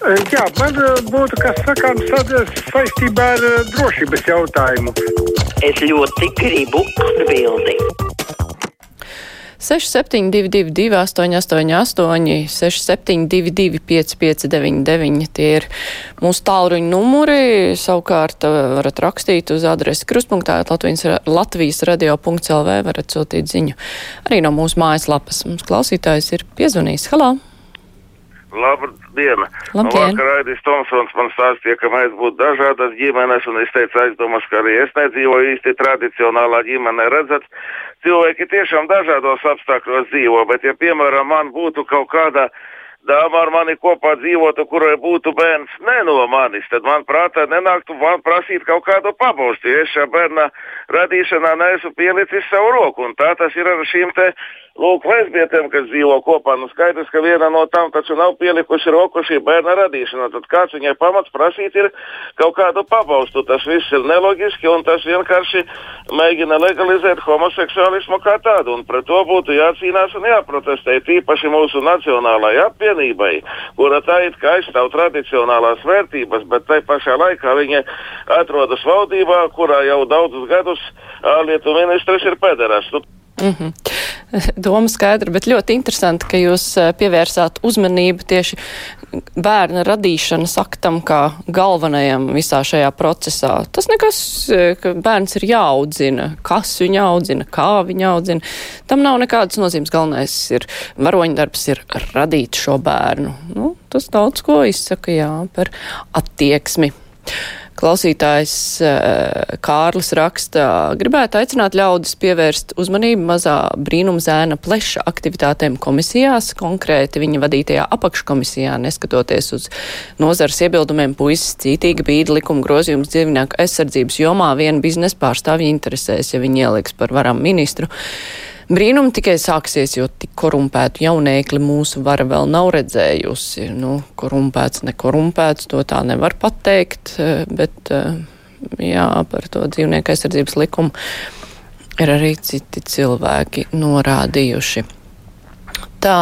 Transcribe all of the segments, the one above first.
Jā, man būtu kas sakāms saistībā ar drošības jautājumu. Es ļoti gribu atbildēt. 6722, 888, 672, 559, tie ir mūsu tālruņa numuri. Savukārt varat rakstīt uz adresi kruspunktā Latvijas, Latvijas radio.lv, varat sūtīt ziņu arī no mūsu mājaslapas. Mums klausītājs ir piezvanījis. Halo! Labdien! Labdien. Vakar Aidis Tomsons man stāstīja, ka mēs būtu dažādas ģimenes, un es teicu, aizdomas, ka arī es nedzīvoju īsti tradicionālā ģimenē. Redzat, cilvēki tiešām dažādos apstākļos dzīvo, bet ja, piemēram, man būtu kaut kāda dāma ar mani kopā dzīvotu, kurai būtu bērns ne no manis, tad man prātā nenāktu man prasīt kaut kādu pabalstu, ja es šā bērna radīšanā neesmu pielicis savu roku, un tā tas ir ar šīm te Lūk, lesbietēm, kas dzīvo kopā, nu skaidrs, ka viena no tām taču nav pielikuši roku šī bērna radīšanā. Tad kāds viņai pamats prasīt ir kaut kādu pabalstu. Tas viss ir neloģiski un tas vienkārši mēģina legalizēt homoseksuālismu kā tādu. Un pret to būtu jācīnās un jāprotestē. Tīpaši mūsu nacionālajai apvienībai, kura tā it kā aizstāv tradicionālās vērtības, bet tai pašā laikā viņa atrodas valdībā, kurā jau daudzus gadus ārlietu ministrs ir pederas. Nu, Mm -hmm. Doma skaidra, bet ļoti interesanti, ka jūs eh, pievērsāt uzmanību tieši bērna radīšanas aktam kā galvenajam visā šajā procesā. Tas nekas, eh, ka bērns ir jāaudzina, kas viņu audzina, kā viņu audzina. Tam nav nekādas nozīmes. Galvenais ir varoņdarbs, ir radīt šo bērnu. Nu, tas daudz ko izsaka, jā, par attieksmi. Klausītājs eh, Kārlis raksta, gribētu aicināt ļaudis pievērst uzmanību mazā brīnumzēna pleša aktivitātēm komisijās, konkrēti viņa vadītajā apakškomisijā, neskatoties uz nozars iebildumiem, puisis cītīgi bīda likuma grozījums dzīvnieku aizsardzības jomā viena biznesa pārstāvja interesēs, ja viņi ieliks par varam ministru. Brīnumi tikai sāksies, jo tik korumpētu jaunēkli mūsu vara vēl nav redzējusi. Nu, korumpēts, nekorumpēts, to tā nevar pateikt, eh, bet eh, jā, par to dzīvnieku aizsardzības likumu ir arī citi cilvēki norādījuši. Tā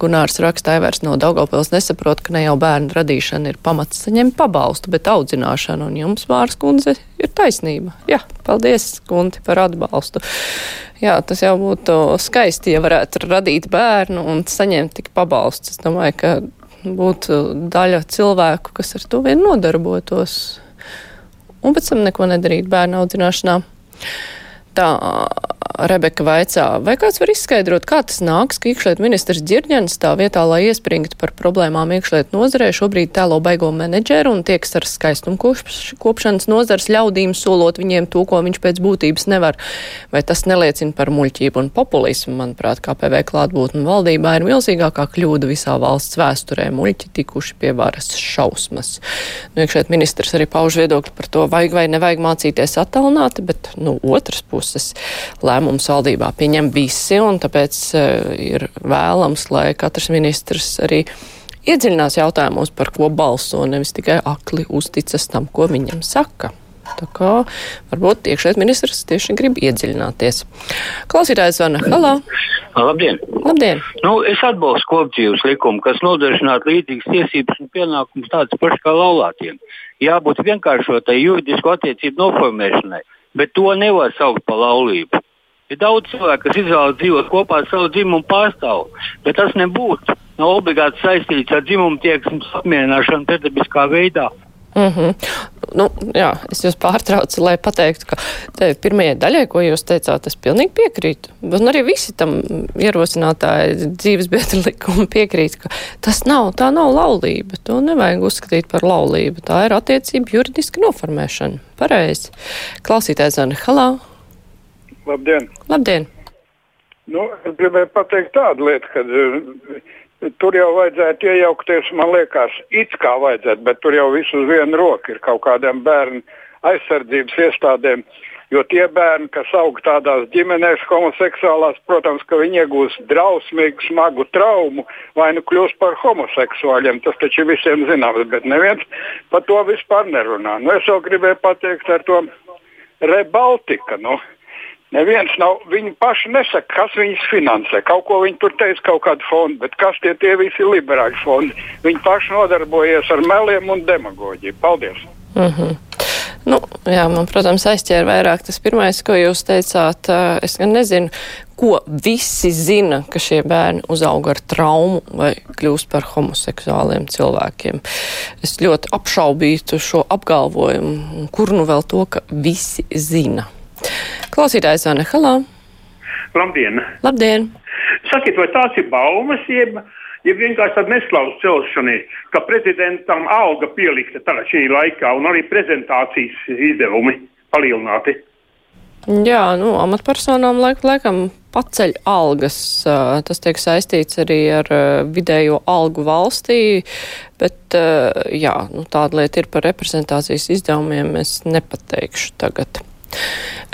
Gunārs raksta, Aivārs no Daugavpils nesaprot, ka ne jau bērnu radīšana ir pamats saņemt pabalstu, bet audzināšana, un jums, Vārs kundze, ir taisnība. Jā, paldies, Kunti, par atbalstu. Jā, tas jau būtu skaisti, ja varētu radīt bērnu un saņemt tik pabalstu. Es domāju, ka būtu daļa cilvēku, kas ar to vien nodarbotos, un pēc tam neko nedarīt bērnu audzināšanā. Tā Rebeka vaicā, vai kāds var izskaidrot, kā tas nāks, ka iekšliet ministrs Dzirģens tā vietā, lai iespringtu par problēmām iekšliet nozarē, šobrīd tēlo baigo menedžeru un tieks ar skaistumu kopšanas nozars ļaudīm, solot viņiem to, ko viņš pēc būtības nevar. Vai tas neliecina par muļķību un populismu? Manuprāt, KPV klātbūtne valdībā ir milzīgākā kļūda visā valsts vēsturē. Muļķi tikuši pie varas šausmas. Nu, iekšliet ministrs arī pauž viedokli par to, vajag vai nevajag mācīties attālināti, bet nu, otras puses lēmums lēmumus valdībā pieņem visi, un tāpēc uh, ir vēlams, lai katrs ministrs arī iedziļinās jautājumos, par ko balso, nevis tikai akli uzticas tam, ko viņam saka. Tā kā varbūt iekšēt ministrs tieši grib iedziļināties. Klausītājs Vana, halā! Labdien! Labdien! Nu, es atbalstu kopdzīves likumu, kas nodrošinātu līdzīgas tiesības un pienākumus tādas pašas kā laulātiem. Jābūt vienkāršotai juridisku attiecību noformēšanai, bet to nevar saukt par laulību. Ir daudz cilvēku, kas izvēlas dzīvot kopā ar savu dzimumu pārstāvu, bet tas nebūtu nav obligāti saistīts ar dzimumu tieksmes apmierināšanu pretdabiskā veidā. Mm -hmm. nu, jā, es jūs pārtraucu, lai pateiktu, ka te pirmajai daļai, ko jūs teicāt, es pilnīgi piekrītu. Un arī visi tam ierosinātāji dzīves biedri likumu piekrīt, ka tas nav, tā nav laulība. To nevajag uzskatīt par laulību. Tā ir attiecība juridiska noformēšana. Pareizi. Klausītājs Zana Halā. Labdien! Labdien. Nu, es gribēju pateikt tādu lietu, ka tur jau vajadzētu iejaukties, man liekas, it kā vajadzētu, bet tur jau viss uz vienu roku ir kaut kādiem bērnu aizsardzības iestādēm. Jo tie bērni, kas aug tādās ģimenēs, homoseksuālās, protams, ka viņi iegūs drausmīgu, smagu traumu vai nu kļūs par homoseksuāļiem. Tas taču visiem zināms, bet neviens par to vispār nerunā. Nu, es jau gribēju pateikt ar to Rebaltika. Nu, Neviens nav, viņi paši nesaka, kas viņus finansē. Kaut ko viņi tur teica, kaut kādu fondu, bet kas tie, tie visi ir liberāļu fondi? Viņi paši nodarbojas ar meliem un demagoģiju. Paldies! Mm -hmm. Nu, jā, man, protams, aizķēra vairāk tas pirmais, ko jūs teicāt. Es gan nezinu, ko visi zina, ka šie bērni uzauga ar traumu vai kļūst par homoseksuāliem cilvēkiem. Es ļoti apšaubītu šo apgalvojumu, kur nu vēl to, ka visi zina. Klausītājs Anna Halā. Labdien! Labdien! Sakiet, vai tās ir baumas, jeb, jeb vienkārši tāda neslauz celšana, ka prezidentam alga pielikta tagad šī laikā un arī prezentācijas izdevumi palielināti? Jā, nu, amatpersonām laik, laikam paceļ algas. Tas tiek saistīts arī ar vidējo algu valstī, bet jā, nu, tāda lieta ir par reprezentācijas izdevumiem, es nepateikšu tagad.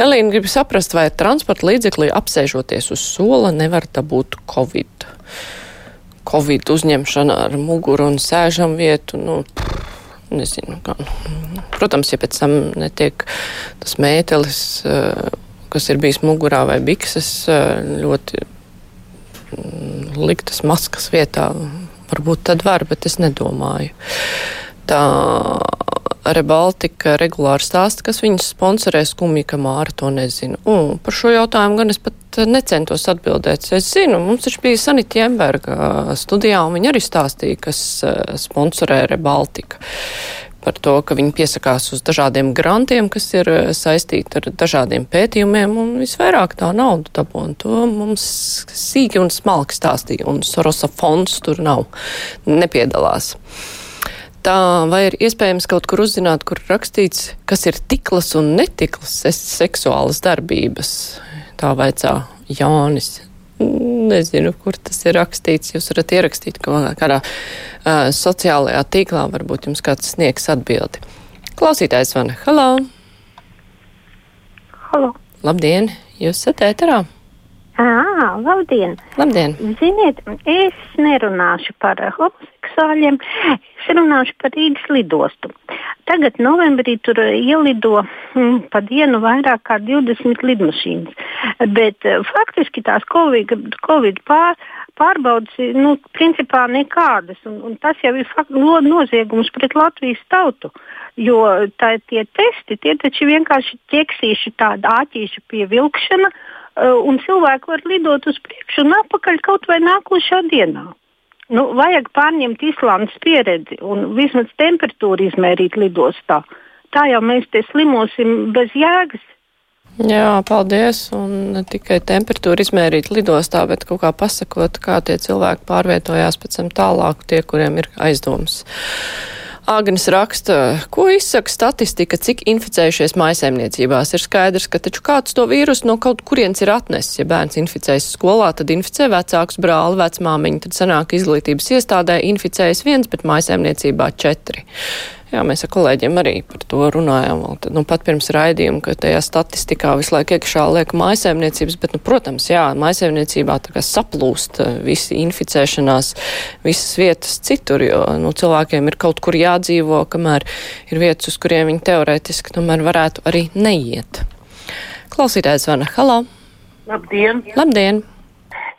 Elīna grib saprast, vai transporta līdzeklī apsēžoties uz sola nevar dabūt covid. Covid uzņemšana ar muguru un sēžam vietu, nu, nezinu, kā. Protams, ja pēc tam netiek tas mētelis, eh, kas ir bijis mugurā vai bikses, eh, ļoti mm, liktas maskas vietā, varbūt tad var, bet es nedomāju. Tā Rebaltika regulāri stāsta, kas viņus sponsorē skumji, ka Māra to nezina. Un par šo jautājumu gan es pat necentos atbildēt. Es zinu, mums taču bija Sanita Jemberga studijā, un viņa arī stāstīja, kas sponsorē Rebaltika par to, ka viņi piesakās uz dažādiem grantiem, kas ir saistīti ar dažādiem pētījumiem, un visvairāk tā naudu dabū. To mums sīki un smalki stāstīja, un Sorosa fonds tur nav, nepiedalās. Tā vai ir iespējams kaut kur uzzināt, kur rakstīts, kas ir tiklas un netiklas seksuālas darbības? Tā vaicā Jānis. Nezinu, kur tas ir rakstīts. Jūs varat ierakstīt kādā uh, sociālajā tīklā, varbūt jums kāds sniegs atbildi. Klausītājs vana. Halo! Halo! Labdien! Jūs esat ēterā? Ah, labdien! Labdien! Ziniet, es nerunāšu par homoseksuāļiem, es runāšu par Rīgas lidostu. Tagad novembrī tur ielido mm, pa dienu vairāk kā 20 lidmašīnas, bet uh, faktiski tās Covid, COVID pār, pārbaudas, nu, principā nekādas, un, un tas jau ir noziegums pret Latvijas tautu. Jo tā, tie testi, tie taču vienkārši ķeksīši tāda āķīša pievilkšana, uh, Eh, un cilvēki var lidot uz priekšu un atpakaļ kaut vai nākošā dienā. Nu, vajag pārņemt Islandes pieredzi un vismaz temperatūru izmērīt lidostā. Tā jau mēs te slimosim bez jēgas. Jā, paldies. Un ne tikai temperatūru izmērīt lidostā, bet kaut kā pasakot, kā tie cilvēki pārvietojās pēc tam tālāk, tie, kuriem ir aizdoms. Agnes raksta, ko izsaka statistika, cik inficējušies maisaimniecībās. Ir skaidrs, ka taču kāds to vīrusu no kaut kurienes ir atnesis. Ja bērns inficējas skolā, tad inficē vecāks brāli, vecmāmiņa, tad sanāk izglītības iestādē inficējas viens, bet maisaimniecībā četri. Jā, mēs ar kolēģiem arī par to runājām. Tad, nu, pat pirms raidījuma, ka tajā statistikā visu laiku iekšā liek maisaimniecības, bet, nu, protams, jā, maisaimniecībā tā kā saplūst eh, visi inficēšanās, visas vietas citur, jo, nu, cilvēkiem ir kaut kur jādzīvo, kamēr ir vietas, uz kuriem viņi teorētiski tomēr varētu arī neiet. Klausītājs Vana, halo! Labdien! Labdien!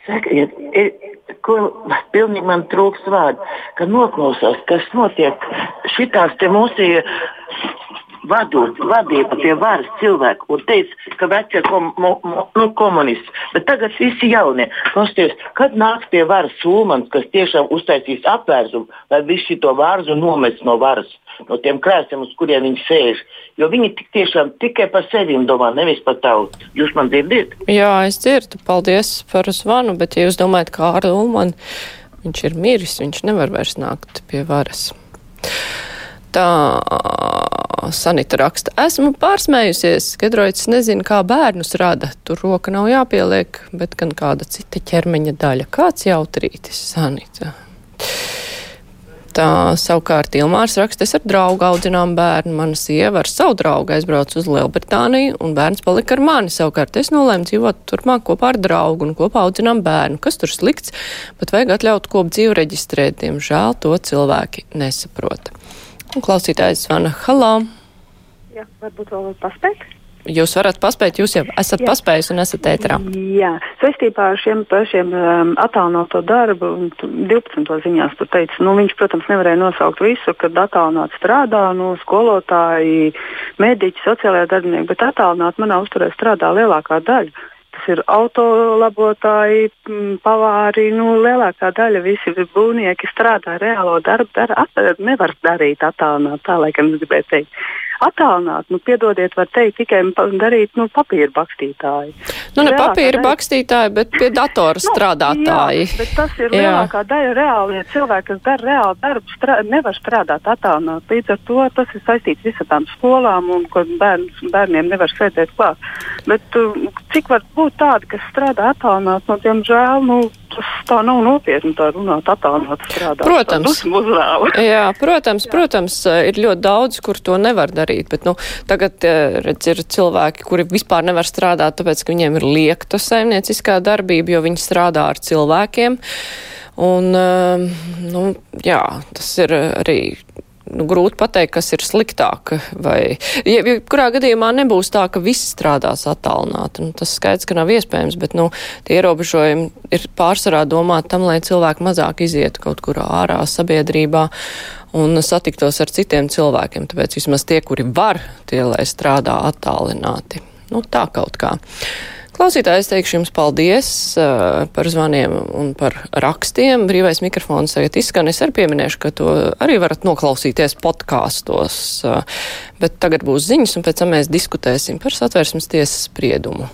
Sakiet, ko pilnīgi man trūks vārdu, ka noklausās, kas notiek šitās te mūsu vadot, vadīja pie varas cilvēku un teica, ka vecie kom, mo, mo, nu, komunisti. Bet tagad visi jaunie. Klausieties, kad nāks pie varas Ulmans, kas tiešām uztaisīs apvērsumu, lai visu šo vārzu nomest no varas, no tiem krēsliem, uz kuriem viņi sēž. Jo viņi tik tiešām tikai par sevi domā, nevis par tautu. Jūs man dzirdat? Jā, es dzirdu. Paldies par zvanu, bet ja jūs domājat, kā ar Ulmanu, viņš ir miris, viņš nevar vairs nākt pie varas. Tā Sanita raksta, esmu pārsmējusies, Kedroits nezina, kā bērnus rada, tur roka nav jāpieliek, bet gan kāda cita ķermeņa daļa. Kāds jautrītis, Sanita? Tā savukārt Ilmārs raksta, es ar draugu audzinām bērnu, mana sieva ar savu draugu aizbrauc uz Lielbritāniju, un bērns palika ar mani. Savukārt es nolēmu dzīvot turpmāk kopā ar draugu un kopā audzinām bērnu. Kas tur slikts, bet vajag atļaut kopu dzīvu reģistrēt, diemžēl to cilvēki nesaprota. Klausītājs zvana Halā. Jā, varbūt vēl paspēt. jūs varat paspēt, jūs jau esat Jā. paspējis un esat ētrā. Jā, saistībā ar šiem pašiem um, attālināto darbu, 12. ziņās tur teica, nu viņš, protams, nevarēja nosaukt visu, kad attālināt strādā, nu skolotāji, mediķi, sociālajā darbinieki, bet attālināt manā uzturē strādā lielākā daļa. Ir autolabotāji, pavāri, nu, lielākā daļa visi būvnieki strādā reālo darbu, dara, at, nevar darīt attālināt, tā laikam es gribēju teikt attālināt, nu, piedodiet, var teikt, tikai darīt nu, papīra bakstītāji. Nu, ne papīra daļa... bakstītāji, bet pie datora nu, strādātāji. Jā, bet tas ir jā. lielākā daļa reāli cilvēki, kas dara reāli darbu, strā, nevar strādāt attālināt. Līdz ar to tas ir saistīts visām skolām un ka bērn, bērniem nevar sēdēt klāt. Bet uh, cik var būt tādi, kas strādā attālināt, no tiem žēl, nu, tas tā nav nopietni tā runāt, attālināt strādāt. Protams. Jā, protams, Jā. protams, ir ļoti daudz, kur to nevar darīt, bet, nu, tagad, redz, ir cilvēki, kuri vispār nevar strādāt, tāpēc, ka viņiem ir liekta saimnieciskā darbība, jo viņi strādā ar cilvēkiem. Un, nu, jā, tas ir arī nu, grūti pateikt, kas ir sliktāk. Vai, ja, ja kurā gadījumā nebūs tā, ka visi strādās attālināti. Nu, tas skaidrs, ka nav iespējams, bet nu, tie ierobežojumi ir pārsvarā domāti tam, lai cilvēki mazāk izietu kaut kur ārā sabiedrībā un satiktos ar citiem cilvēkiem. Tāpēc vismaz tie, kuri var, tie lai strādā attālināti. Nu, tā kaut kā. Klausītājs teikšu jums paldies uh, par zvaniem un par rakstiem. Brīvais mikrofons tagad izskan. Es arī pieminēšu, ka to arī varat noklausīties podkāstos. Uh, bet tagad būs ziņas, un pēc tam mēs diskutēsim par satversmes tiesas spriedumu.